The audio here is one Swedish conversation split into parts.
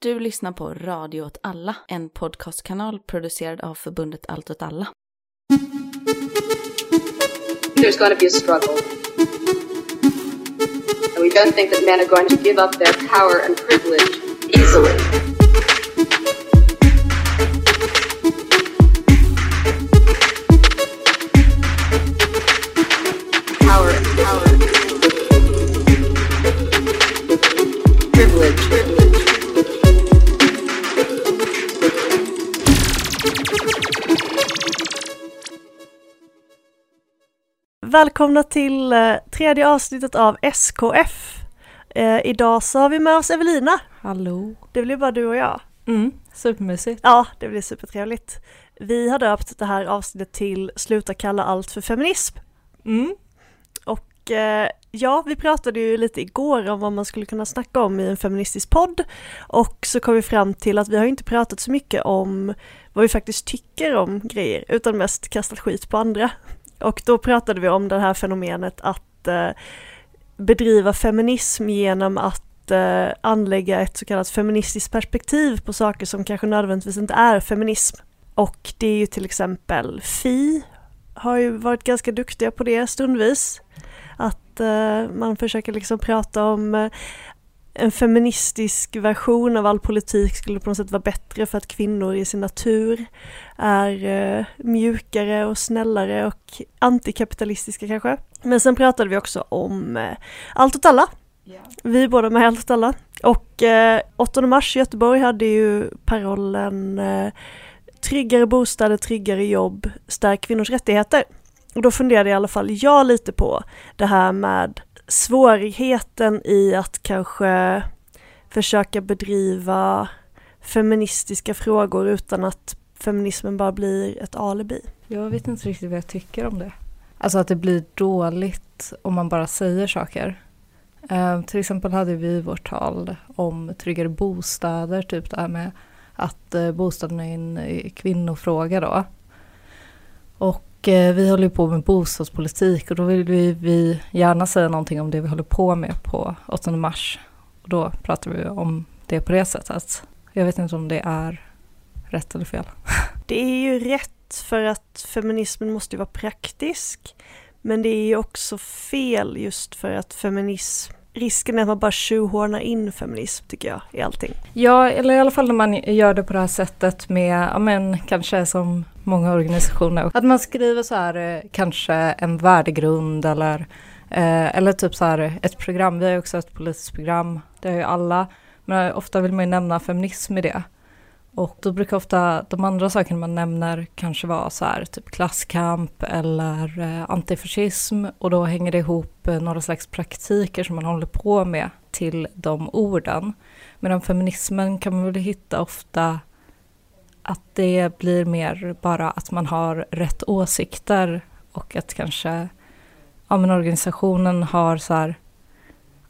Du lyssnar på Radio åt alla, en podcastkanal producerad av förbundet Allt åt alla. There's going be a struggle. And we don't think that men are going to give up their power and privilege easily. Välkomna till eh, tredje avsnittet av SKF. Eh, idag så har vi med oss Evelina. Hallå. Det blir bara du och jag. Mm, supermysigt. Ja, det blir supertrevligt. Vi har döpt det här avsnittet till Sluta kalla allt för feminism. Mm. Och eh, ja, vi pratade ju lite igår om vad man skulle kunna snacka om i en feministisk podd. Och så kom vi fram till att vi har inte pratat så mycket om vad vi faktiskt tycker om grejer, utan mest kastat skit på andra. Och då pratade vi om det här fenomenet att eh, bedriva feminism genom att eh, anlägga ett så kallat feministiskt perspektiv på saker som kanske nödvändigtvis inte är feminism. Och det är ju till exempel Fi har ju varit ganska duktiga på det stundvis. Att eh, man försöker liksom prata om eh, en feministisk version av all politik skulle på något sätt vara bättre för att kvinnor i sin natur är eh, mjukare och snällare och antikapitalistiska kanske. Men sen pratade vi också om eh, Allt åt alla. Vi är båda med i Allt åt alla. Och eh, 8 mars i Göteborg hade ju parollen eh, Tryggare bostäder, tryggare jobb, stärk kvinnors rättigheter. Och då funderade i alla fall jag lite på det här med svårigheten i att kanske försöka bedriva feministiska frågor utan att feminismen bara blir ett alibi. Jag vet inte riktigt vad jag tycker om det. Alltså att det blir dåligt om man bara säger saker. Eh, till exempel hade vi vårt tal om tryggare bostäder, typ det här med att eh, bostaden är en eh, kvinnofråga då. Och Eh, vi håller ju på med bostadspolitik och då vill vi, vi gärna säga någonting om det vi håller på med på 8 mars. Och då pratar vi om det på det sättet. Jag vet inte om det är rätt eller fel. Det är ju rätt för att feminismen måste vara praktisk. Men det är ju också fel just för att feminism, risken är att man bara tjohornar in feminism tycker jag i allting. Ja, eller i alla fall när man gör det på det här sättet med, ja men kanske som många organisationer, att man skriver så här eh, kanske en värdegrund eller, eh, eller typ så här ett program. Vi har ju också ett politiskt program, det har ju alla, men ofta vill man ju nämna feminism i det. Och då brukar ofta de andra sakerna man nämner kanske vara så här typ klasskamp eller eh, antifascism och då hänger det ihop eh, några slags praktiker som man håller på med till de orden. Medan feminismen kan man väl hitta ofta att det blir mer bara att man har rätt åsikter och att kanske ja, men organisationen har så här,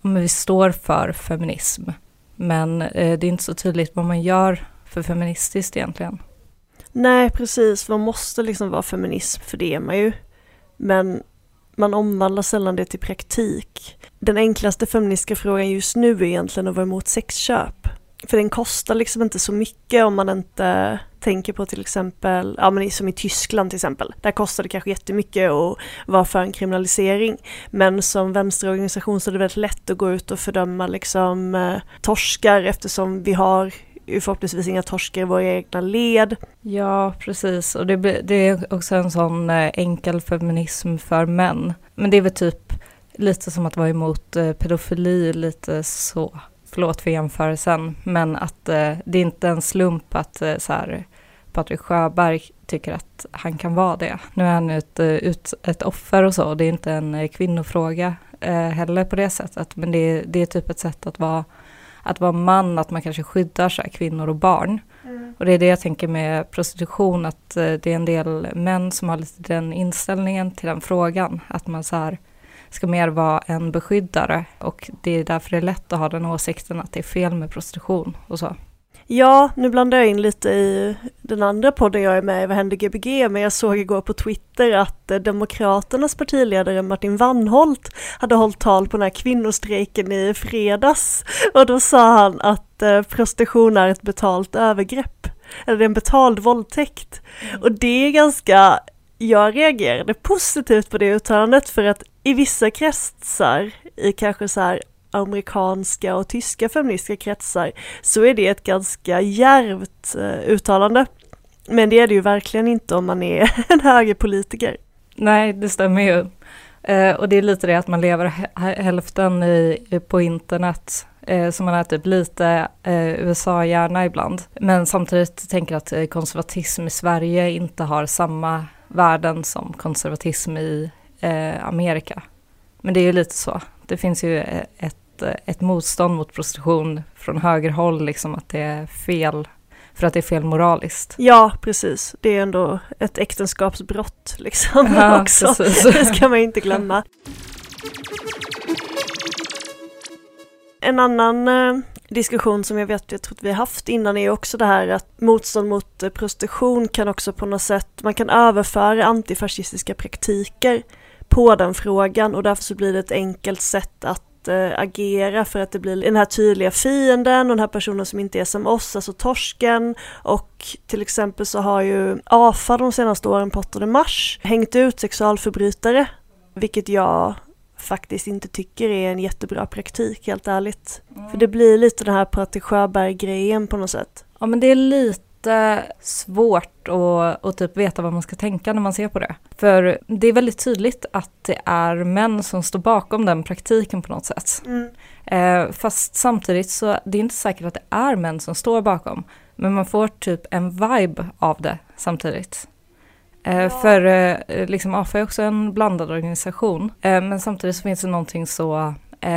ja, men vi står för feminism. Men eh, det är inte så tydligt vad man gör för feministiskt egentligen. Nej, precis. Man måste liksom vara feminism, för det är man ju. Men man omvandlar sällan det till praktik. Den enklaste feministiska frågan just nu är egentligen att vara emot sexköp. För den kostar liksom inte så mycket om man inte tänker på till exempel, ja men som i Tyskland till exempel, där kostar det kanske jättemycket att vara för en kriminalisering. Men som vänsterorganisation så är det väldigt lätt att gå ut och fördöma liksom eh, torskar eftersom vi har förhoppningsvis inga torskar i våra egna led. Ja, precis. Och det, det är också en sån eh, enkel feminism för män. Men det är väl typ lite som att vara emot eh, pedofili, lite så. Förlåt för jämförelsen, men att eh, det är inte en slump att eh, så här, Patrik Sjöberg tycker att han kan vara det. Nu är han ett, eh, ut, ett offer och så, och det är inte en kvinnofråga eh, heller på det sättet, men det, det är typ ett sätt att vara att vara man, att man kanske skyddar så här, kvinnor och barn. Och det är det jag tänker med prostitution, att eh, det är en del män som har lite den inställningen till den frågan. Att man så här, ska mer vara en beskyddare och det är därför det är lätt att ha den åsikten att det är fel med prostitution och så. Ja, nu blandar jag in lite i den andra podden jag är med i, Vad händer Gbg? Men jag såg igår på Twitter att eh, Demokraternas partiledare Martin Wannholt hade hållit tal på den här kvinnostrejken i fredags. Och då sa han att eh, prostitution är ett betalt övergrepp. Eller en betald våldtäkt. Och det är ganska, jag reagerade positivt på det uttalandet för att i vissa kretsar, i kanske så här amerikanska och tyska feministiska kretsar så är det ett ganska järvt eh, uttalande. Men det är det ju verkligen inte om man är en högerpolitiker. Nej, det stämmer ju. Eh, och det är lite det att man lever hälften i, på internet. Eh, så man är typ lite eh, USA-hjärna ibland. Men samtidigt tänker att eh, konservatism i Sverige inte har samma värden som konservatism i eh, Amerika. Men det är ju lite så. Det finns ju ett ett motstånd mot prostitution från högerhåll, liksom att det är fel, för att det är fel moraliskt. Ja, precis. Det är ändå ett äktenskapsbrott liksom ja, också. Det ska man inte glömma. En annan eh, diskussion som jag vet, jag tror att vi har haft innan är också det här att motstånd mot eh, prostitution kan också på något sätt, man kan överföra antifascistiska praktiker på den frågan och därför så blir det ett enkelt sätt att äh, agera för att det blir den här tydliga fienden och den här personen som inte är som oss, alltså torsken. Och till exempel så har ju AFA de senaste åren på 8 mars hängt ut sexualförbrytare, vilket jag faktiskt inte tycker är en jättebra praktik, helt ärligt. Mm. För det blir lite den här Patrik Sjöberg-grejen på något sätt. Ja men det är lite svårt att, att typ veta vad man ska tänka när man ser på det. För det är väldigt tydligt att det är män som står bakom den praktiken på något sätt. Mm. Eh, fast samtidigt så det är inte säkert att det är män som står bakom. Men man får typ en vibe av det samtidigt. Eh, ja. För eh, liksom AFA är också en blandad organisation. Men samtidigt så finns det någonting så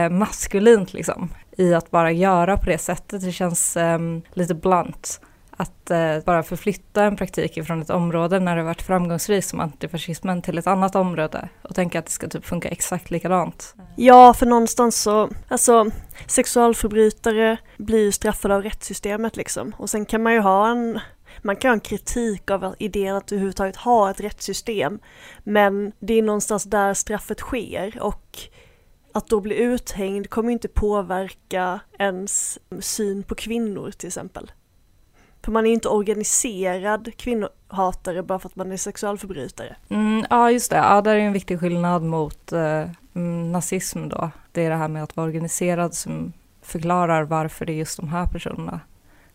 maskulint liksom i att bara göra på det sättet. Det känns ehm, lite blunt att eh, bara förflytta en praktik från ett område när det varit framgångsrikt som antifascismen till ett annat område och tänka att det ska typ funka exakt likadant. Ja, för någonstans så, alltså sexualförbrytare blir ju straffade av rättssystemet liksom och sen kan man ju ha en man kan ha en kritik av idén att överhuvudtaget ha ett rättssystem men det är någonstans där straffet sker och att då bli uthängd kommer inte påverka ens syn på kvinnor till exempel. För man är inte organiserad kvinnohatare bara för att man är sexualförbrytare. Mm, ja, just det. Ja, där är en viktig skillnad mot eh, mm, nazism då. Det är det här med att vara organiserad som förklarar varför det är just de här personerna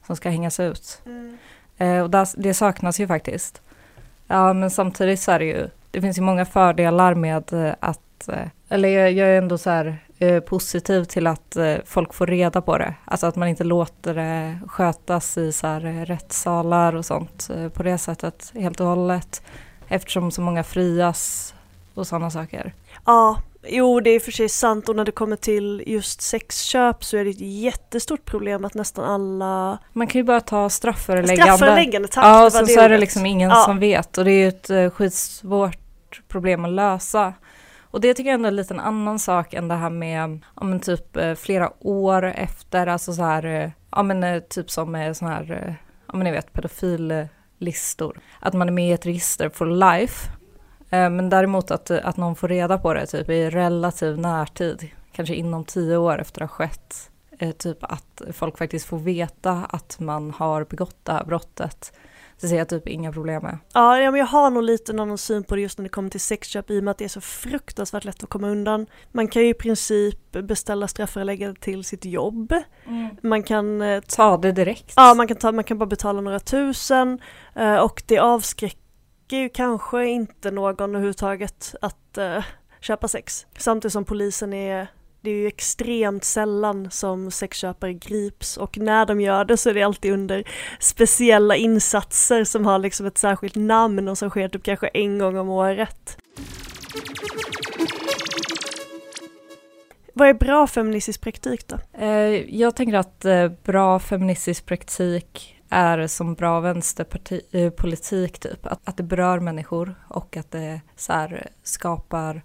som ska hängas ut. Mm. Eh, och das, det saknas ju faktiskt. Ja, men samtidigt så är det ju, det finns ju många fördelar med eh, att, eh, eller jag, jag är ändå så här, Eh, positiv till att eh, folk får reda på det. Alltså att man inte låter det skötas i så här eh, rättssalar och sånt på det sättet helt och hållet. Eftersom så många frias och sådana saker. Ja, jo det är för sig sant och när det kommer till just sexköp så är det ett jättestort problem att nästan alla... Man kan ju bara ta strafföreläggande. Strafföreläggande, tack. Ja, och så, så är det liksom ingen ja. som vet och det är ju ett skitsvårt problem att lösa. Och det tycker jag ändå är lite en annan sak än det här med, ja men typ eh, flera år efter, alltså så här, eh, ja men eh, typ som med sån här, ja men ni vet pedofillistor. Att man är med i ett register for life. Men däremot att, att någon får reda på det typ i relativ närtid, kanske inom tio år efter att det har skett. Typ att folk faktiskt får veta att man har begått det här brottet det ser jag typ inga problem med. Ja, men jag har nog lite en annan syn på det just när det kommer till sexköp i och med att det är så fruktansvärt lätt att komma undan. Man kan ju i princip beställa strafföreläggande till sitt jobb. Mm. Man kan eh, ta det direkt. Ja, man kan, ta, man kan bara betala några tusen eh, och det avskräcker ju kanske inte någon överhuvudtaget att uh, köpa sex. Samtidigt som polisen är det är ju extremt sällan som sexköpare grips och när de gör det så är det alltid under speciella insatser som har liksom ett särskilt namn och som sker typ kanske en gång om året. Vad är bra feministisk praktik då? Eh, jag tänker att eh, bra feministisk praktik är som bra vänsterpolitik eh, typ. Att, att det berör människor och att det så här, skapar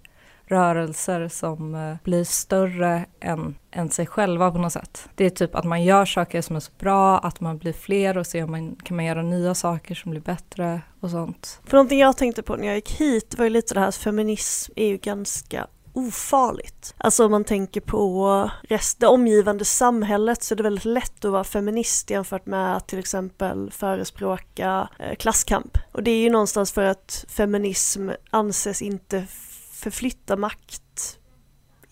rörelser som eh, blir större än, än sig själva på något sätt. Det är typ att man gör saker som är så bra, att man blir fler och ser om man kan man göra nya saker som blir bättre och sånt. För någonting jag tänkte på när jag gick hit var ju lite det här att feminism är ju ganska ofarligt. Alltså om man tänker på rest, det omgivande samhället så är det väldigt lätt att vara feminist jämfört med att till exempel förespråka eh, klasskamp. Och det är ju någonstans för att feminism anses inte förflytta makt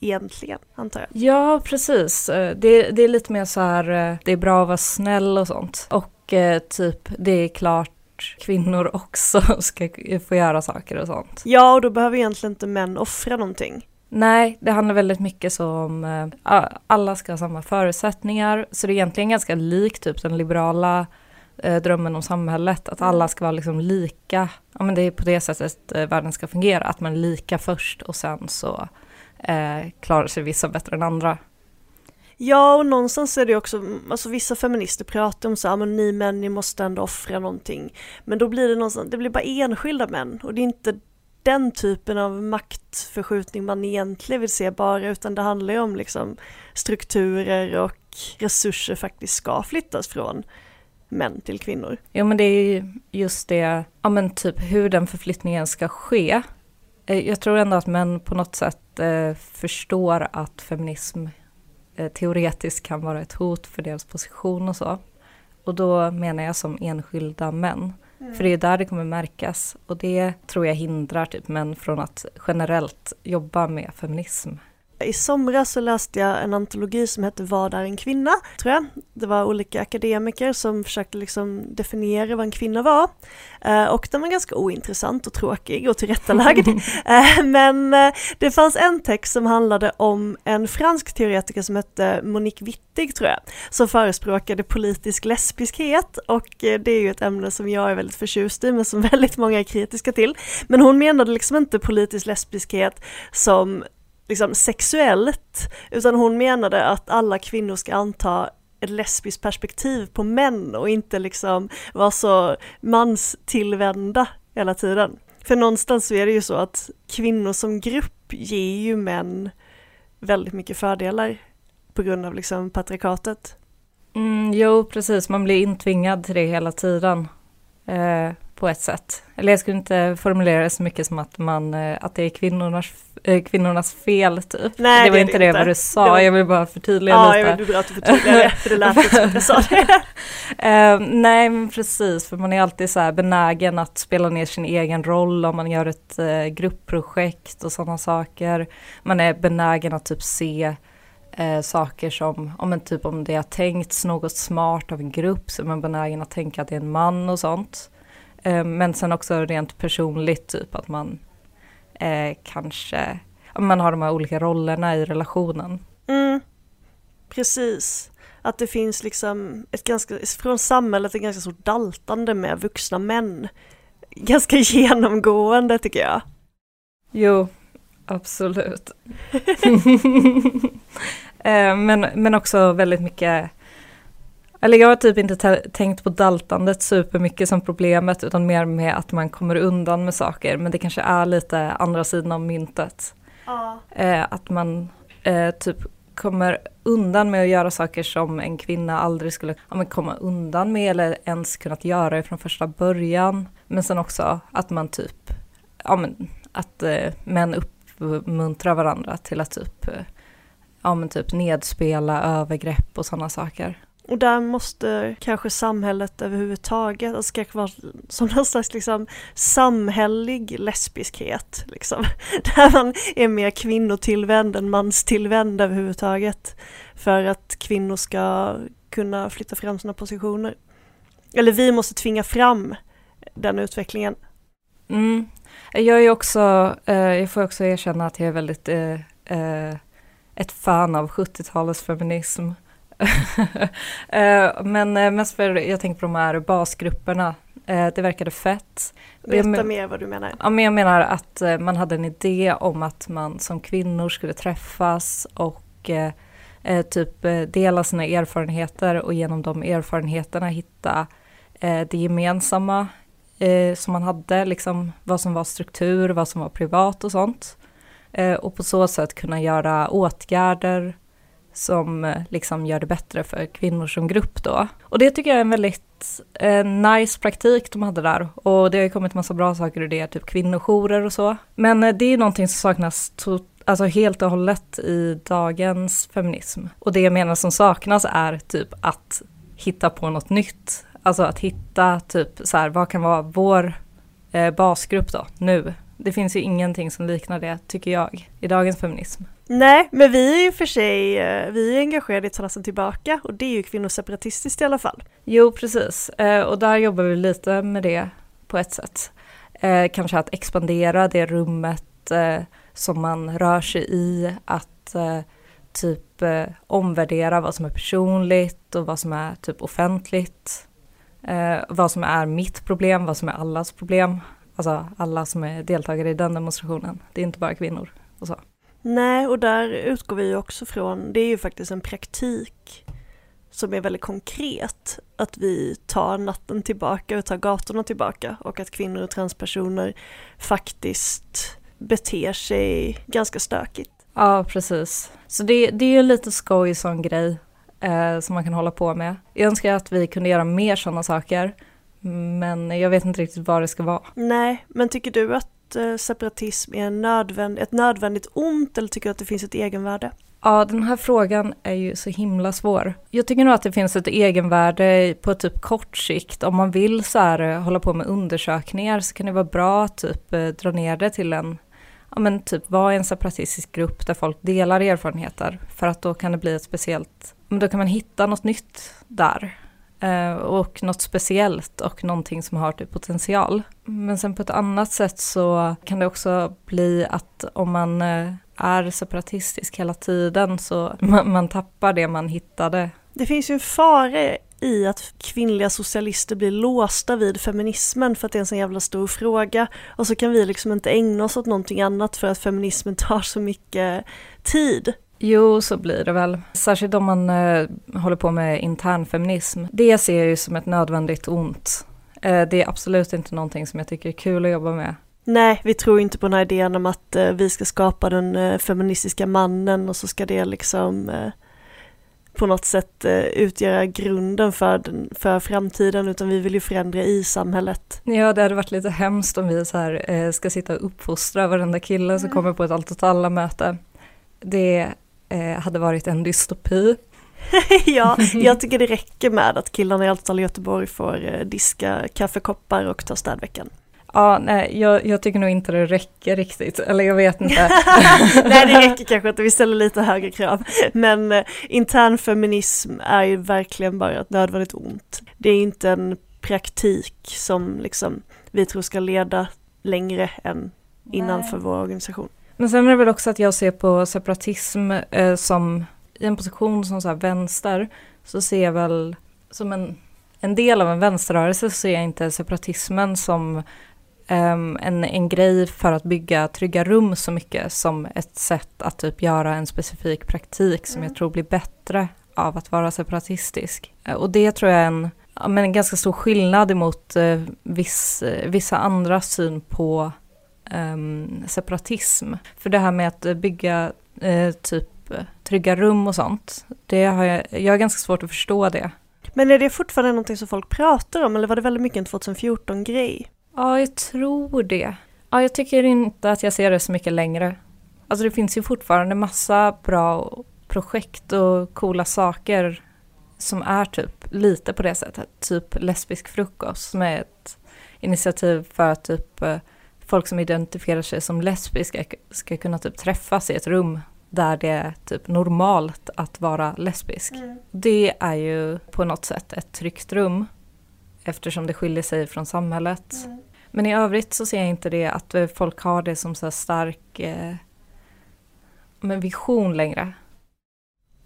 egentligen, antar jag. Ja, precis. Eh, det, det är lite mer så här, eh, det är bra att vara snäll och sånt. Och eh, typ, det är klart kvinnor också ska få göra saker och sånt. Ja, och då behöver egentligen inte män offra någonting. Nej, det handlar väldigt mycket så om alla ska ha samma förutsättningar. Så det är egentligen ganska likt typ den liberala Eh, drömmen om samhället. Att alla ska vara liksom lika. Ja, men det är på det sättet eh, världen ska fungera. Att man är lika först och sen så eh, klarar sig vissa bättre än andra. Ja, och någonstans är det också, mm, alltså vissa feminister pratar om så här, men ni män, ni måste ändå offra någonting. Men då blir det någonstans, det blir bara enskilda män och det är inte den typen av maktförskjutning man egentligen vill se bara, utan det handlar ju om liksom strukturer och resurser faktiskt ska flyttas från män till kvinnor. Ja men det är ju just det, ja men typ hur den förflyttningen ska ske. Eh, jag tror ändå att män på något sätt eh, förstår att feminism eh, teoretiskt kan vara ett hot för deras position och så. Och då menar jag som enskilda män. Mm. För det är där det kommer märkas och det tror jag hindrar typ män från att generellt jobba med feminism. I somras så läste jag en antologi som hette Vad är en kvinna? Tror jag. Det var olika akademiker som försökte liksom definiera vad en kvinna var. Eh, och den var ganska ointressant och tråkig och tillrättalagd. eh, men eh, det fanns en text som handlade om en fransk teoretiker som hette Monique Wittig tror jag, som förespråkade politisk lesbiskhet och det är ju ett ämne som jag är väldigt förtjust i men som väldigt många är kritiska till. Men hon menade liksom inte politisk lesbiskhet som liksom sexuellt, utan hon menade att alla kvinnor ska anta ett lesbiskt perspektiv på män och inte liksom vara så manstillvända hela tiden. För någonstans så är det ju så att kvinnor som grupp ger ju män väldigt mycket fördelar på grund av liksom patriarkatet. Mm, jo, precis, man blir intvingad till det hela tiden. Eh, på ett sätt. Eller jag skulle inte formulera det så mycket som att, man, eh, att det är kvinnornas, kvinnornas fel typ. Nej, det var det inte det inte. vad du sa, var... jag vill bara förtydliga ja, lite. Ja, det är bra att du förtydligar det, för det lät lite som du sa det. uh, nej, men precis, för man är alltid så här benägen att spela ner sin egen roll om man gör ett uh, gruppprojekt och sådana saker. Man är benägen att typ se eh, saker som, om en typ om det har tänkts något smart av en grupp så är man benägen att tänka att det är en man och sånt. Eh, men sen också rent personligt, typ att man eh, kanske, man har de här olika rollerna i relationen. Mm, precis. Att det finns liksom ett ganska, från samhället ett ganska stort daltande med vuxna män. Ganska genomgående tycker jag. Jo, absolut. Eh, men, men också väldigt mycket eller jag har typ inte tänkt på daltandet supermycket som problemet utan mer med att man kommer undan med saker men det kanske är lite andra sidan av myntet. Ja. Eh, att man eh, typ kommer undan med att göra saker som en kvinna aldrig skulle ja, komma undan med eller ens kunnat göra från första början. Men sen också att man typ, ja men att eh, män uppmuntrar varandra till att typ, eh, ja men typ nedspela övergrepp och sådana saker. Och där måste kanske samhället överhuvudtaget, alltså kanske vara som någon slags liksom samhällelig lesbiskhet. Liksom. Där man är mer kvinnotillvänd än manstillvänd överhuvudtaget. För att kvinnor ska kunna flytta fram sina positioner. Eller vi måste tvinga fram den utvecklingen. Mm. Jag är också, eh, jag får också erkänna att jag är väldigt eh, eh, ett fan av 70-talets feminism. Eh, men eh, mest för, jag tänker på de här basgrupperna. Eh, det verkade fett. Berätta mer vad du menar. Ja, men jag menar att man hade en idé om att man som kvinnor skulle träffas och eh, typ dela sina erfarenheter och genom de erfarenheterna hitta eh, det gemensamma eh, som man hade, liksom vad som var struktur, vad som var privat och sånt. Och på så sätt kunna göra åtgärder som eh, liksom gör det bättre för kvinnor som grupp då. Och det tycker jag är en väldigt eh, nice praktik de hade där. Och det har ju kommit massa bra saker ur det, typ kvinnojourer och så. Men eh, det är någonting som saknas to- alltså helt och hållet i dagens feminism. Och det jag menar som saknas är typ att hitta på något nytt. Alltså att hitta typ så här, vad kan vara vår eh, basgrupp då, nu? Det finns ju ingenting som liknar det, tycker jag, i dagens feminism. Nej, men vi är ju för sig, eh, vi är engagerade i Talassan tillbaka och det är ju kvinnoseparatistiskt i alla fall. Jo, precis. Eh, och där jobbar vi lite med det på ett sätt. Eh, kanske att expandera det rummet som man rör sig i, att typ omvärdera vad som är personligt och vad som är typ offentligt. Vad som är mitt problem, vad som är allas problem. Alltså alla som är deltagare i den demonstrationen. Det är inte bara kvinnor och så. Nej, och där utgår vi också från, det är ju faktiskt en praktik som är väldigt konkret. Att vi tar natten tillbaka och tar gatorna tillbaka och att kvinnor och transpersoner faktiskt beter sig ganska stökigt. Ja, precis. Så det, det är ju lite skoj sån grej eh, som man kan hålla på med. Jag önskar att vi kunde göra mer sådana saker, men jag vet inte riktigt vad det ska vara. Nej, men tycker du att Eh, separatism är en nödvänd, ett nödvändigt ont eller tycker du att det finns ett egenvärde? Ja, den här frågan är ju så himla svår. Jag tycker nog att det finns ett egenvärde på typ kort sikt. Om man vill så här, eh, hålla på med undersökningar så kan det vara bra att typ eh, dra ner det till en, ja men typ vara i en separatistisk grupp där folk delar erfarenheter. För att då kan det bli ett speciellt, men då kan man hitta något nytt där. Eh, och något speciellt och någonting som har typ potential. Men sen på ett annat sätt så kan det också bli att om man eh, är separatistisk hela tiden så man, man tappar det man hittade. Det finns ju en fara i att kvinnliga socialister blir låsta vid feminismen för att det är en sån jävla stor fråga. Och så kan vi liksom inte ägna oss åt någonting annat för att feminismen tar så mycket tid. Jo, så blir det väl. Särskilt om man eh, håller på med internfeminism. Det ser jag ju som ett nödvändigt ont. Eh, det är absolut inte någonting som jag tycker är kul att jobba med. Nej, vi tror inte på den här idén om att eh, vi ska skapa den eh, feministiska mannen och så ska det liksom eh, på något sätt eh, utgöra grunden för, den, för framtiden utan vi vill ju förändra i samhället. Ja, det hade varit lite hemskt om vi så här, ska sitta och uppfostra varenda kille som kommer på ett allt åt alla möte. Det hade varit en dystopi. ja, jag tycker det räcker med att killarna i i Göteborg får eh, diska kaffekoppar och ta städveckan. Ja, nej, jag, jag tycker nog inte det räcker riktigt, eller jag vet inte. Nej, det räcker kanske inte, vi ställer lite högre krav. Men eh, intern feminism är ju verkligen bara ett nödvändigt ont. Det är inte en praktik som liksom vi tror ska leda längre än innanför vår organisation. Men sen är det väl också att jag ser på separatism eh, som i en position som så här vänster så ser jag väl som en, en del av en vänsterrörelse så ser jag inte separatismen som ehm, en, en grej för att bygga trygga rum så mycket som ett sätt att typ göra en specifik praktik som jag tror blir bättre av att vara separatistisk. Eh, Och det tror jag är en, men en ganska stor skillnad emot eh, viss, eh, vissa andra syn på separatism. För det här med att bygga eh, typ trygga rum och sånt, det har jag, jag har ganska svårt att förstå det. Men är det fortfarande någonting som folk pratar om eller var det väldigt mycket en 2014-grej? Ja, jag tror det. Ja, jag tycker inte att jag ser det så mycket längre. Alltså det finns ju fortfarande massa bra projekt och coola saker som är typ lite på det sättet. Typ lesbisk frukost som är ett initiativ för att typ eh, folk som identifierar sig som lesbiska ska kunna typ träffas i ett rum där det är typ normalt att vara lesbisk. Det är ju på något sätt ett tryggt rum eftersom det skiljer sig från samhället. Men i övrigt så ser jag inte det att eh, folk har det som så här stark eh, men vision längre.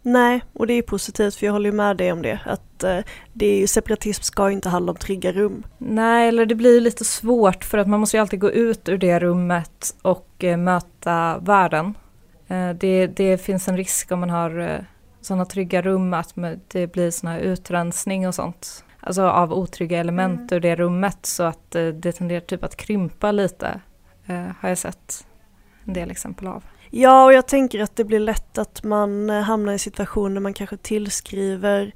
Nej, och det är positivt för jag håller ju med dig om det. Att eh, det är ju, separatism ska inte handla om trygga rum. Nej, eller det blir lite svårt för att man måste ju alltid gå ut ur det rummet och eh, möta världen. Eh, det, det finns en risk om man har eh, sådana trygga rum att det blir sån här utrensning och sånt. Alltså av otrygga element ur det rummet så att det tenderar typ att krympa lite. Har jag sett en del exempel av. Ja, och jag tänker att det blir lätt att man eh, hamnar i situationer man kanske tillskriver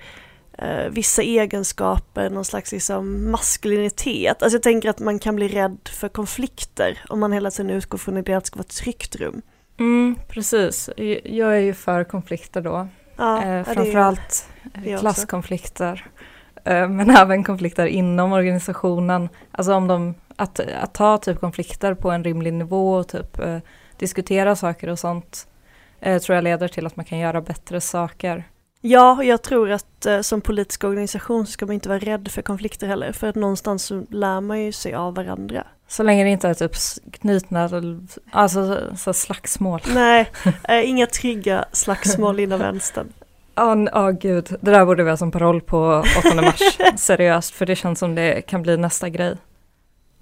eh, vissa egenskaper, någon slags liksom maskulinitet. Alltså jag tänker att man kan bli rädd för konflikter om man hela tiden utgår från idén att det ska vara ett tryggt rum. Mm, precis. Jag är ju för konflikter då. Ja, eh, framförallt det också. klasskonflikter. Eh, men även konflikter inom organisationen. Alltså om de, att, att ta typ konflikter på en rimlig nivå och typ eh, diskutera saker och sånt. Eh, tror jag leder till att man kan göra bättre saker. Ja, jag tror att eh, som politisk organisation så ska man inte vara rädd för konflikter heller, för att någonstans så lär man ju sig av varandra. Så länge det inte är typ knutna, alltså så slagsmål. Nej, eh, inga trygga slagsmål inom vänstern. Ja, n- ja, gud. Det där borde vi ha som paroll på 8 mars. Seriöst, för det känns som det kan bli nästa grej.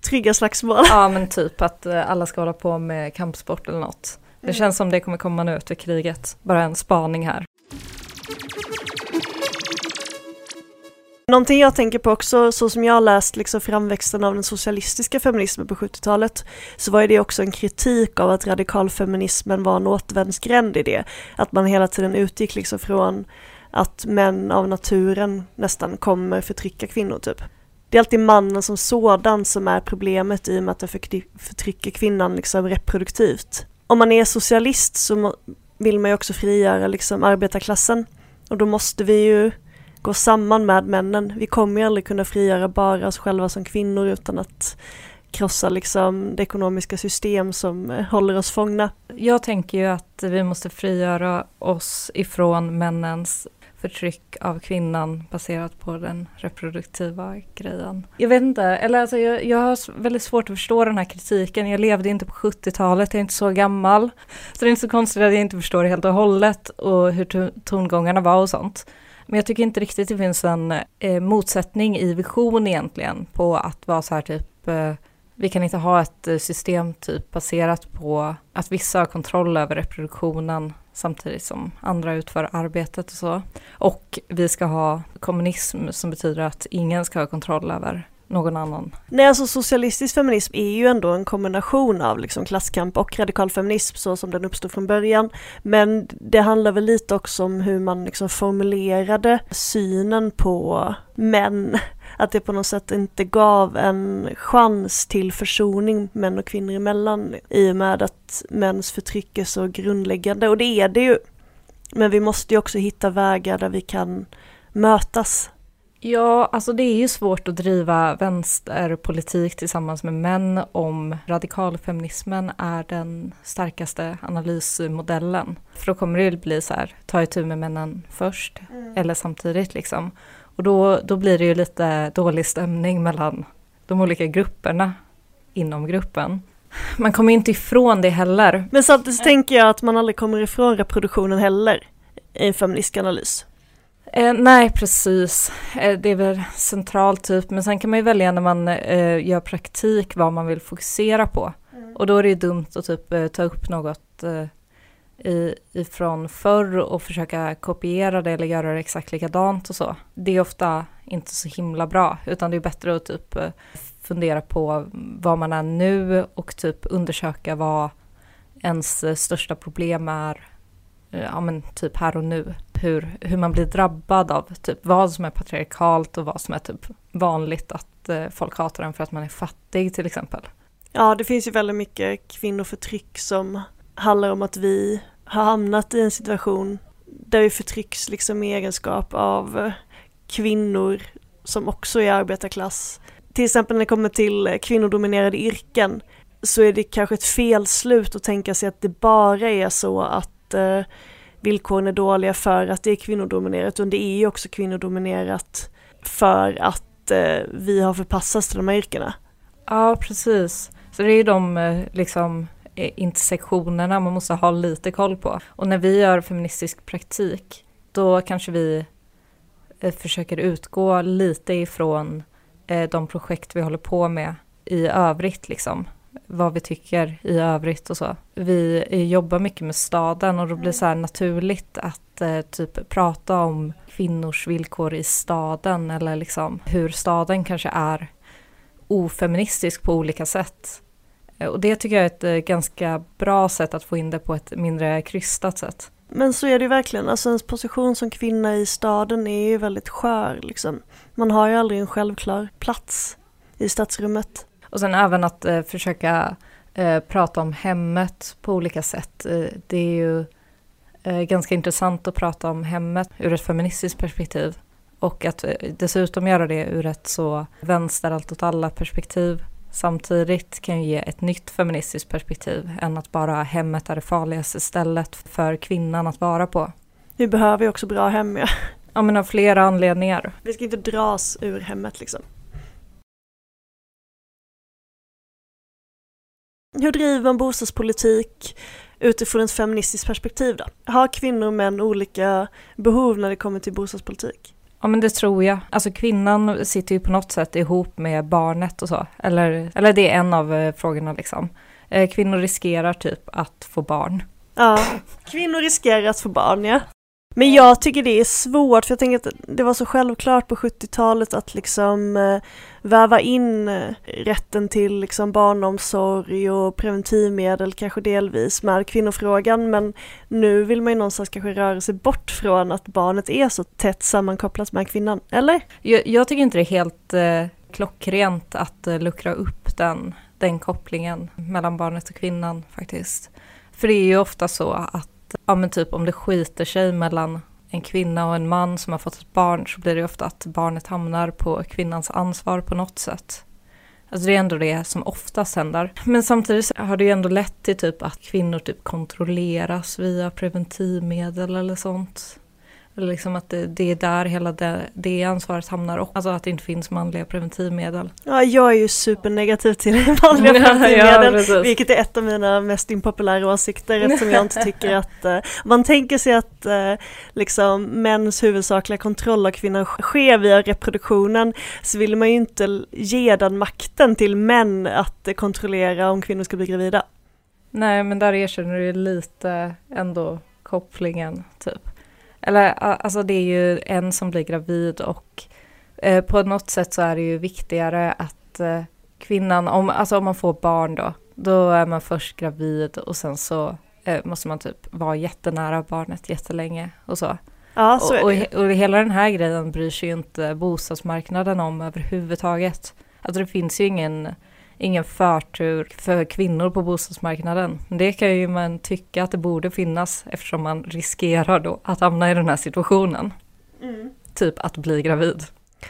Trygga slagsmål. Ja, men typ att eh, alla ska hålla på med kampsport eller något. Det känns som det kommer komma nu efter kriget. Bara en spaning här. Någonting jag tänker på också, så som jag har läst liksom framväxten av den socialistiska feminismen på 70-talet, så var det också en kritik av att radikalfeminismen var en återvändsgränd i det. Att man hela tiden utgick liksom från att män av naturen nästan kommer förtrycka kvinnor typ. Det är alltid mannen som sådan som är problemet i och med att det förtrycker kvinnan liksom reproduktivt. Om man är socialist så vill man ju också frigöra liksom arbetarklassen och då måste vi ju gå samman med männen. Vi kommer ju aldrig kunna frigöra bara oss själva som kvinnor utan att krossa liksom det ekonomiska system som eh, håller oss fångna. Jag tänker ju att vi måste frigöra oss ifrån männens förtryck av kvinnan baserat på den reproduktiva grejen. Jag vet inte, eller alltså jag, jag har väldigt svårt att förstå den här kritiken. Jag levde inte på 70-talet, jag är inte så gammal. Så det är inte så konstigt att jag inte förstår det helt och hållet och hur tongångarna var och sånt. Men jag tycker inte riktigt det finns en eh, motsättning i vision egentligen på att vara så här typ eh, vi kan inte ha ett eh, system typ baserat på att vissa har kontroll över reproduktionen samtidigt som andra utför arbetet och så. Och vi ska ha kommunism som betyder att ingen ska ha kontroll över någon annan. Nej, alltså socialistisk feminism är ju ändå en kombination av liksom klasskamp och radikalfeminism så som den uppstod från början. Men det handlar väl lite också om hur man liksom formulerade synen på män. Att det på något sätt inte gav en chans till försoning män och kvinnor emellan i och med att mäns förtryck är så grundläggande. Och det är det ju. Men vi måste ju också hitta vägar där vi kan mötas. Ja, alltså det är ju svårt att driva vänsterpolitik tillsammans med män om radikalfeminismen är den starkaste analysmodellen. För då kommer det bli så här, ta itu med männen först eller samtidigt liksom. Och då, då blir det ju lite dålig stämning mellan de olika grupperna inom gruppen. Man kommer inte ifrån det heller. Men samtidigt tänker jag att man aldrig kommer ifrån reproduktionen heller i en feministisk analys. Eh, nej, precis. Eh, det är väl centralt typ, men sen kan man ju välja när man eh, gör praktik vad man vill fokusera på. Och då är det ju dumt att typ eh, ta upp något eh, i, ifrån förr och försöka kopiera det eller göra det exakt likadant och så. Det är ofta inte så himla bra, utan det är bättre att typ eh, fundera på vad man är nu och typ undersöka vad ens största problem är eh, ja men typ här och nu. Hur, hur man blir drabbad av typ vad som är patriarkalt och vad som är typ vanligt att eh, folk hatar en för att man är fattig till exempel. Ja, det finns ju väldigt mycket kvinnoförtryck som handlar om att vi har hamnat i en situation där vi förtrycks liksom i egenskap av eh, kvinnor som också är arbetarklass. Till exempel när det kommer till eh, kvinnodominerade yrken så är det kanske ett felslut att tänka sig att det bara är så att eh, villkoren är dåliga för att det är kvinnodominerat, utan det är ju också kvinnodominerat för att eh, vi har förpassats till de här yrkena. Ja, precis. Så det är ju de eh, liksom Eh, intersektionerna man måste ha lite koll på. Och när vi gör feministisk praktik, då kanske vi eh, försöker utgå lite ifrån eh, de projekt vi håller på med i övrigt liksom. Vad vi tycker i övrigt och så. Vi jobbar mycket med staden och då blir det så här naturligt att typ prata om kvinnors villkor i staden eller liksom hur staden kanske är ofeministisk på olika sätt. Eh, Och det tycker jag är ett eh, ganska bra sätt att få in det på ett mindre krystat sätt. Men så är det ju verkligen, alltså ens position som kvinna i staden är ju väldigt skör liksom. Man har ju aldrig en självklar plats i stadsrummet. Och sen även att eh, försöka eh, prata om hemmet på olika sätt. Eh, det är ju eh, ganska intressant att prata om hemmet ur ett feministiskt perspektiv. Och att dessutom göra det ur ett så vänster allt åt alla perspektiv samtidigt kan ju ge ett nytt feministiskt perspektiv än att bara hemmet är det farligaste stället för kvinnan att vara på. Vi behöver ju också bra hem ja. Ja men av flera anledningar. Vi ska inte dras ur hemmet liksom. Hur driver man bostadspolitik utifrån ett feministiskt perspektiv då? Har kvinnor och män olika behov när det kommer till bostadspolitik? Ja men det tror jag. Alltså kvinnan sitter ju på något sätt ihop med barnet och så. Eller, eller det är en av eh, frågorna liksom. Eh, kvinnor riskerar typ att få barn. Ja, kvinnor riskerar att få barn ja. Men jag tycker det är svårt för jag tänker att det var så självklart på 70-talet att liksom eh, väva in eh, rätten till liksom barnomsorg och preventivmedel kanske delvis med kvinnofrågan men nu vill man ju någonstans kanske röra sig bort från att barnet är så tätt sammankopplat med kvinnan, eller? Jag, jag tycker inte det är helt eh, klockrent att eh, luckra upp den, den kopplingen mellan barnet och kvinnan faktiskt. För det är ju ofta så att ja men typ om det skiter sig mellan en kvinna och en man som har fått ett barn så blir det ofta att barnet hamnar på kvinnans ansvar på något sätt. Alltså det är ändå det som oftast händer. Men samtidigt har det ju ändå lett till typ att kvinnor typ kontrolleras via preventivmedel eller sånt. Eller liksom att det, det är där hela det, det ansvaret hamnar och alltså att det inte finns manliga preventivmedel. Ja, jag är ju supernegativ till manliga preventivmedel, ja, vilket är ett av mina mest impopulära åsikter eftersom jag inte tycker att eh, man tänker sig att eh, liksom mäns huvudsakliga kontroll av kvinnan sker via reproduktionen så vill man ju inte ge den makten till män att eh, kontrollera om kvinnor ska bli gravida. Nej men där erkänner du lite ändå kopplingen typ. Eller alltså det är ju en som blir gravid och eh, på något sätt så är det ju viktigare att eh, kvinnan, om, alltså om man får barn då, då är man först gravid och sen så eh, måste man typ vara jättenära barnet jättelänge och så. Ja, så och, är och, det he- och hela den här grejen bryr sig ju inte bostadsmarknaden om överhuvudtaget. Alltså det finns ju ingen, ingen förtur för kvinnor på bostadsmarknaden. Men Det kan ju man tycka att det borde finnas eftersom man riskerar då att hamna i den här situationen. Typ att bli gravid.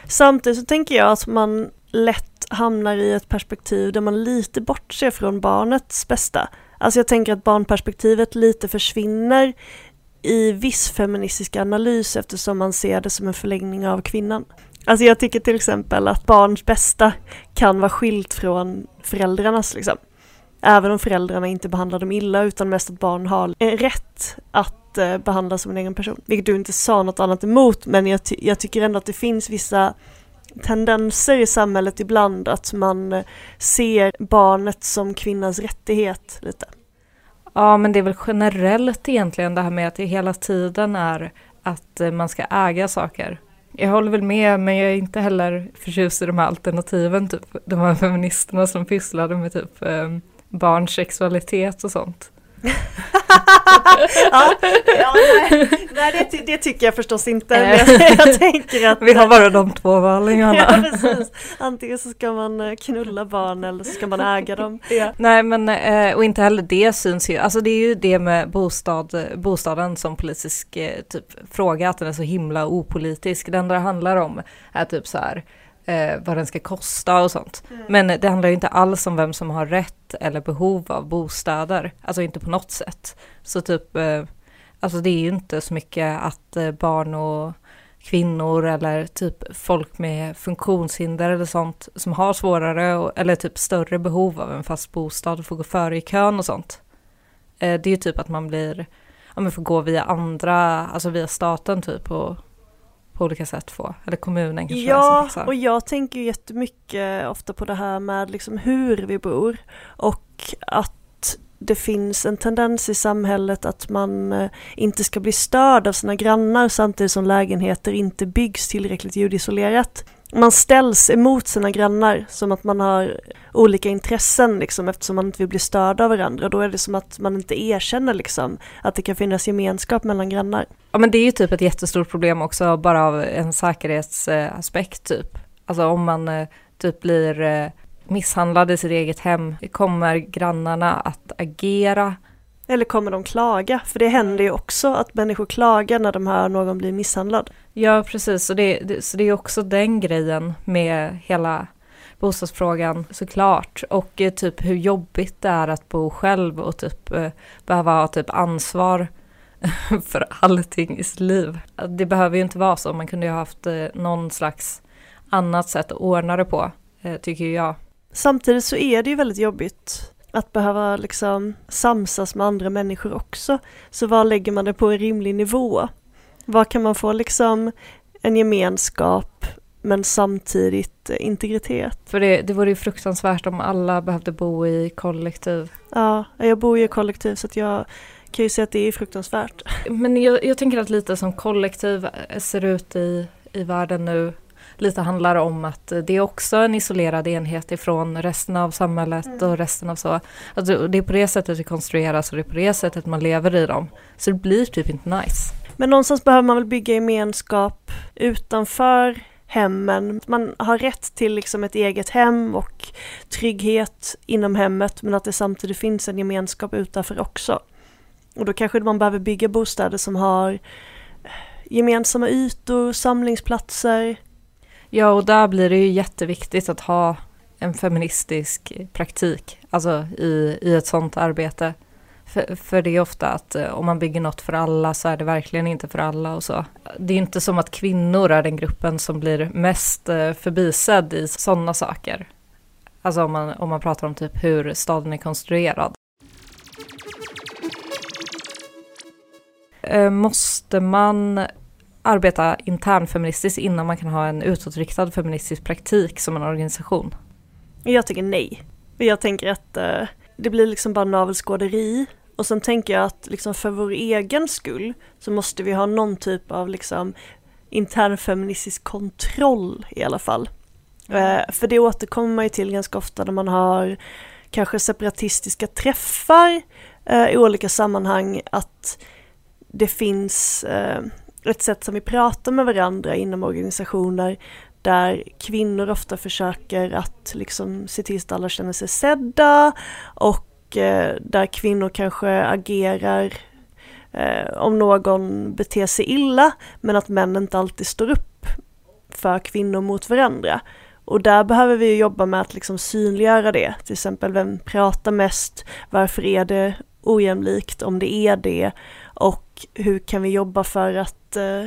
Samtidigt så tänker jag att man lätt hamnar i ett perspektiv där man lite bortser från barnets bästa. Alltså jag tänker att barnperspektivet lite försvinner i viss feministisk analys eftersom man ser det som en förlängning av kvinnan. Alltså jag tycker till exempel att barns bästa kan vara skilt från föräldrarnas liksom. Även om föräldrarna inte behandlar dem illa utan mest att barn har rätt att eh, behandlas som en egen person. Vilket du inte sa något annat emot men jag, ty- jag tycker ändå att det finns vissa tendenser i samhället ibland att man eh, ser barnet som kvinnans rättighet lite. Ja, men det är väl generellt egentligen det här med att det hela tiden är att eh, man ska äga saker. Jag håller väl med, men jag är inte heller förtjust i de här alternativen, typ de här feministerna som pysslade med typ eh, barns sexualitet och sånt ja, ja, nej, nej det, det tycker jag förstås inte. Men jag, tänker att Vi har bara de två valen, Ja. Antingen så ska man eh, knulla barn eller så ska man äga dem. Nej, men eh, och inte heller det syns ju. Alltså det är ju det med bostad, bostaden som politisk eh, typ fråga, att den är så himla opolitisk. Det enda det handlar om är typ så här eh, vad den ska kosta och sånt. Men det handlar ju inte alls om vem som har rätt eller behov av bostäder. Alltså inte på något sätt. Så typ, eh, alltså det är ju inte så mycket att eh, barn och kvinnor eller typ folk med funktionshinder eller sånt som har svårare och, eller typ större behov av en fast bostad får gå före i kön och sånt. Eh, det är ju typ att man blir, ja men får gå via andra, alltså via staten typ och på olika sätt få, eller kommunen kanske Ja, och jag tänker jättemycket ofta på det här med liksom hur vi bor och att det finns en tendens i samhället att man eh, inte ska bli störd av sina grannar samtidigt som lägenheter inte byggs tillräckligt ljudisolerat man ställs emot sina grannar som att man har olika intressen liksom eftersom man inte vill bli störd av varandra. Då är det som att man inte erkänner liksom att det kan finnas gemenskap mellan grannar. Ja men det är ju typ ett jättestort problem också bara av en säkerhetsaspekt typ. Alltså om man eh, typ blir eh, misshandlad i sitt eget hem, kommer grannarna att agera? Eller kommer de klaga? För det händer ju också att människor klagar när de hör någon bli misshandlad. Ja precis, så det, det, så det är också den grejen med hela bostadsfrågan såklart. Och eh, typ hur jobbigt det är att bo själv och typ eh, behöva ha typ ansvar för allting i sitt liv. Det behöver ju inte vara så, man kunde ju ha haft eh, någon slags annat sätt att ordna det på, tycker jag. Samtidigt så är det ju väldigt jobbigt att behöva liksom samsas med andra människor också. Så var lägger man det på en rimlig nivå? Var kan man få liksom en gemenskap men samtidigt integritet? För det, det vore ju fruktansvärt om alla behövde bo i kollektiv. Ja, jag bor ju i kollektiv så att jag kan ju säga att det är fruktansvärt. Men jag, jag tänker att lite som kollektiv ser ut i, i världen nu lite handlar om att det är också en isolerad enhet ifrån resten av samhället mm. och resten av så. Alltså det är på det sättet det konstrueras och det är på det sättet man lever i dem. Så det blir typ inte nice. Men någonstans behöver man väl bygga gemenskap utanför hemmen. Man har rätt till liksom ett eget hem och trygghet inom hemmet men att det samtidigt finns en gemenskap utanför också. Och då kanske man behöver bygga bostäder som har gemensamma ytor, samlingsplatser, Ja, och där blir det ju jätteviktigt att ha en feministisk praktik, alltså i, i ett sånt arbete. För, för det är ofta att eh, om man bygger något för alla så är det verkligen inte för alla och så. Det är inte som att kvinnor är den gruppen som blir mest eh, förbisedd i sådana saker. Alltså om man, om man pratar om typ hur staden är konstruerad. Eh, måste man arbeta internfeministiskt innan man kan ha en utåtriktad feministisk praktik som en organisation? Jag tycker nej. Jag tänker att uh, det blir liksom bara navelskåderi. Och sen tänker jag att liksom för vår egen skull så måste vi ha någon typ av liksom internfeministisk kontroll i alla fall. Uh, för det återkommer man ju till ganska ofta när man har kanske separatistiska träffar uh, i olika sammanhang att det finns ett sätt som vi pratar med varandra inom organisationer där kvinnor ofta försöker att liksom se till att alla känner sig sedda och eh, där kvinnor kanske agerar eh, om någon beter sig illa men att män inte alltid står upp för kvinnor mot varandra. Och där behöver vi jobba med att liksom synliggöra det, till exempel vem pratar mest, varför är det ojämlikt om det är det? Och hur kan vi jobba för att eh,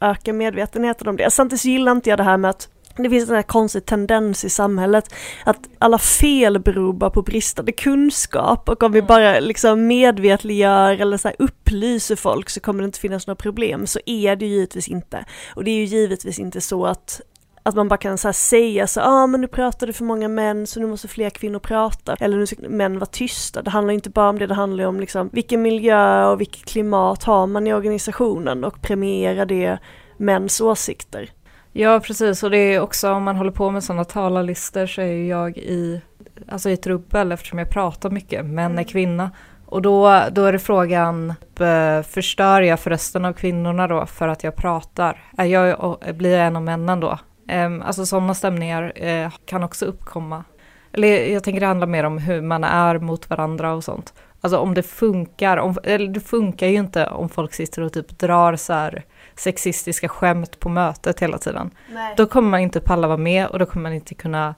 öka medvetenheten om det. Samtidigt gillar inte jag det här med att det finns en här konstig tendens i samhället att alla fel beror bara på bristande kunskap och om vi mm. bara liksom medvetliggör eller så upplyser folk så kommer det inte finnas några problem. Så är det ju givetvis inte. Och det är ju givetvis inte så att att man bara kan så säga så, ja ah, men nu pratar det för många män så nu måste fler kvinnor prata. Eller nu ska män vara tysta. Det handlar inte bara om det, det handlar om liksom vilken miljö och vilket klimat har man i organisationen och premiera det mäns åsikter. Ja precis och det är också om man håller på med sådana talarlistor så är jag i, alltså i trubbel eftersom jag pratar mycket, män är mm. kvinna. Och då, då är det frågan, eh, förstör jag för resten av kvinnorna då för att jag pratar? Är jag, blir jag en av männen då? Um, alltså sådana stämningar uh, kan också uppkomma. Eller jag tänker det handlar mer om hur man är mot varandra och sånt. Alltså om det funkar, om, eller det funkar ju inte om folk sitter och typ drar så här sexistiska skämt på mötet hela tiden. Nej. Då kommer man inte palla vara med och då kommer man inte kunna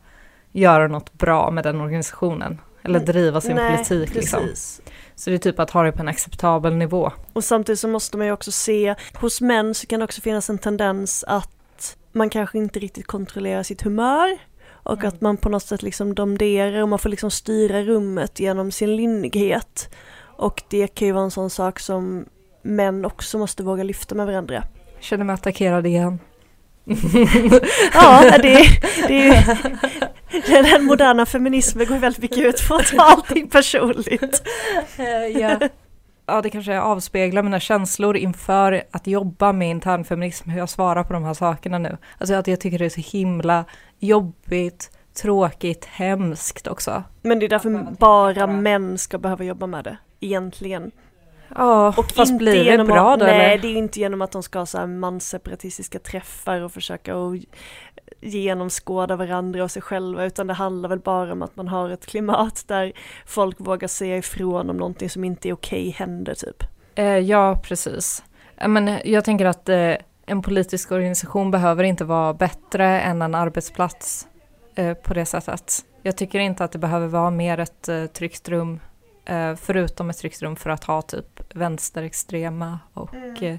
göra något bra med den organisationen. Eller driva sin Nej, politik liksom. Så det är typ att ha det på en acceptabel nivå. Och samtidigt så måste man ju också se, hos män så kan det också finnas en tendens att man kanske inte riktigt kontrollerar sitt humör och mm. att man på något sätt liksom domderar och man får liksom styra rummet genom sin lynnighet. Och det kan ju vara en sån sak som män också måste våga lyfta med varandra. Jag känner mig attackerad igen. ja, det, det, det, den moderna feminismen går väldigt mycket ut på att ta allting personligt. ja. Ja, det kanske avspeglar mina känslor inför att jobba med internfeminism, hur jag svarar på de här sakerna nu. Alltså att jag tycker det är så himla jobbigt, tråkigt, hemskt också. Men det är därför bara män ska behöva jobba med det, egentligen. Ja, Och fast inte blir det genom bra att, då Nej, eller? det är inte genom att de ska ha så här mansseparatistiska träffar och försöka att genomskåda varandra och sig själva, utan det handlar väl bara om att man har ett klimat där folk vågar säga ifrån om någonting som inte är okej händer typ. Eh, ja, precis. Eh, Men jag tänker att eh, en politisk organisation behöver inte vara bättre än en arbetsplats eh, på det sättet. Jag tycker inte att det behöver vara mer ett eh, tryggt rum, förutom ett tryggt rum för att ha typ vänsterextrema och eh,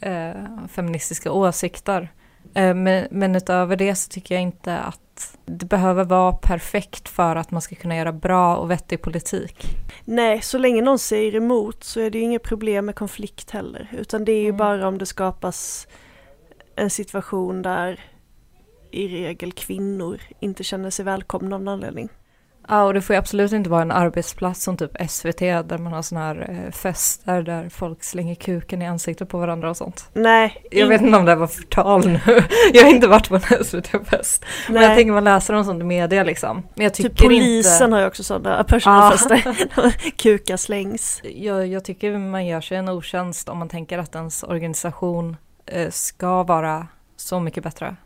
eh, feministiska åsikter. Eh, men, men utöver det så tycker jag inte att det behöver vara perfekt för att man ska kunna göra bra och vettig politik. Nej, så länge någon säger emot så är det ju inget problem med konflikt heller, utan det är ju Mm. bara om det skapas en situation där i regel kvinnor inte känner sig välkomna av någon anledning. Ja, och det får ju absolut inte vara en arbetsplats som typ SVT där man har såna här eh, fester där folk slänger kuken i ansiktet på varandra och sånt. Nej, Jag vet inte om det var förtal nu. Jag har inte varit på en SVT-fest. Men jag tänker man läser om sånt i media liksom. Men jag tycker Typ polisen inte... har ju också sådana personalfester. Kukar slängs. Jag, jag tycker man gör sig en otjänst om man tänker att ens organisation eh, ska vara så mycket bättre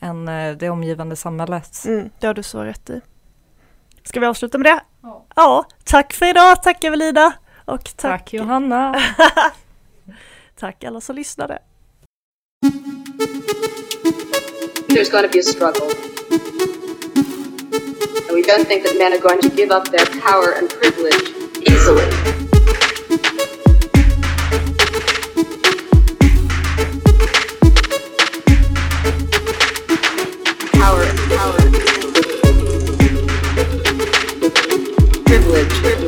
än eh, det omgivande samhället. Mm, det har du så rätt i. Ska vi avsluta med det? Ja. Ja, tack för idag, tack Evelina. Och tack, Tack Johanna! tack alla som lyssnade. There's going to be a struggle. And we don't think that men are going to give up their power and privilege easily. language.